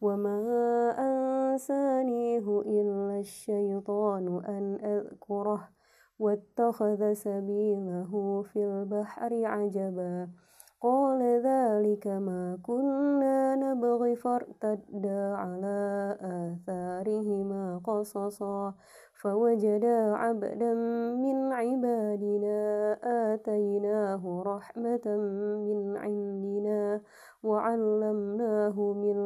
وما أنسانيه إلا الشيطان أن أذكره واتخذ سبيله في البحر عجبا قال ذلك ما كنا نبغي فارتدا على آثارهما قصصا فوجدا عبدا من عبادنا آتيناه رحمة من عندنا وعلمناه من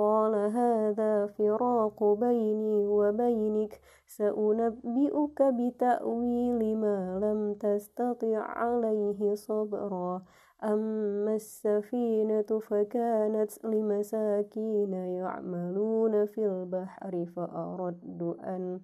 قال هذا فراق بيني وبينك سأنبئك بتأويل ما لم تستطع عليه صبرا. أما السفينة فكانت لمساكين يعملون في البحر فأردت أن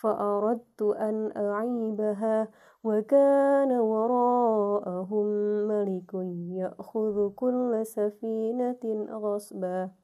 فأردت أن أعيبها وكان وراءهم ملك يأخذ كل سفينة غصبا.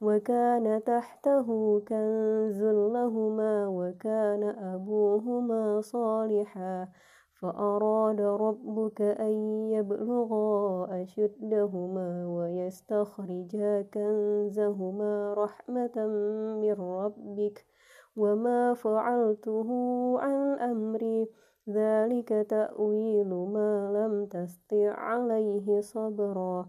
وكان تحته كنز لهما وكان أبوهما صالحا فأراد ربك أن يبلغا أشدهما ويستخرجا كنزهما رحمة من ربك وما فعلته عن أمري. ذلك تأويل ما لم تستطع عليه صبرا.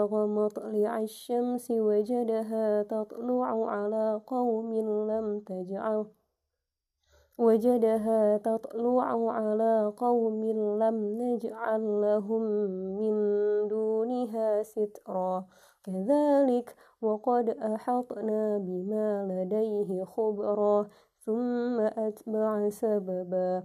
بلغ مطلع الشمس وجدها تطلع على قوم لم تجعل وجدها تطلع على قوم لم نجعل لهم من دونها سترا. كذلك وقد أحطنا بما لديه خبرا ثم أتبع سببا.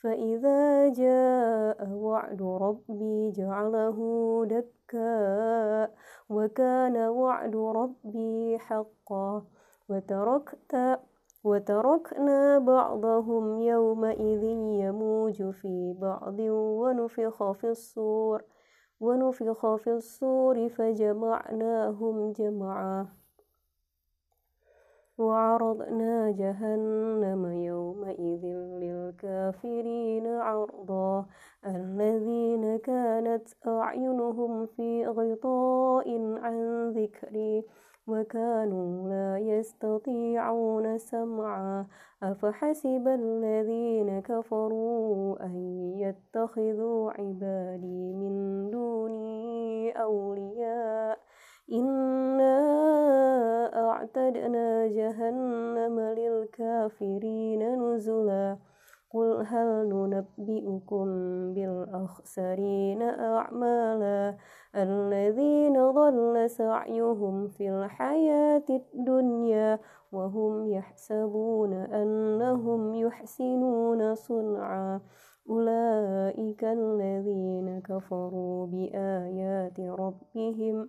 فإذا جاء وعد ربي جعله دكا وكان وعد ربي حقا وتركت وتركنا بعضهم يومئذ يموج في بعض ونفخ في الصور ونفخ في الصور فجمعناهم جمعا وعرضنا جهنم يومئذ للكافرين عرضا. الذين كانت أعينهم في غطاء عن ذكري وكانوا لا يستطيعون سمعا. أفحسب الذين كفروا أن يتخذوا عبادي من دوني أولياء إنا أعتدنا جهنم للكافرين نزلا. قل هل ننبئكم بالأخسرين أعمالا الذين ضل سعيهم في الحياة الدنيا وهم يحسبون أنهم يحسنون صنعا. أولئك الذين كفروا بآيات ربهم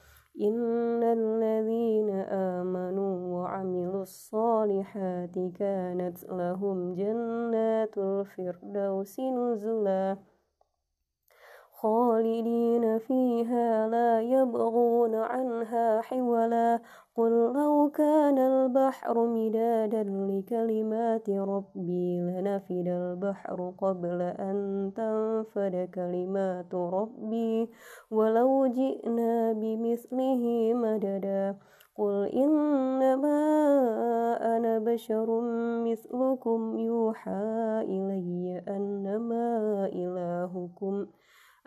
إن الذين آمنوا وعملوا الصالحات كانت لهم جنات الفردوس نزلاً خالدين فيها لا يبغون عنها حولا. قل لو كان البحر مدادا لكلمات ربي لنفد البحر قبل أن تنفد كلمات ربي. ولو جئنا بمثله مددا. قل إنما أنا بشر مثلكم. يوحى إلي أنما إلهكم.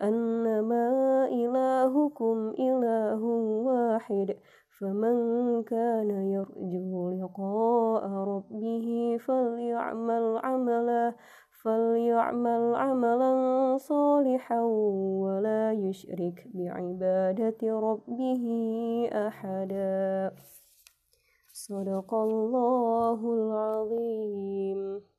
أنما إلهكم إله واحد فمن كان يرجو لقاء ربه فليعمل عملا فليعمل عملا صالحا ولا يشرك بعبادة ربه أحدا. صدق الله العظيم.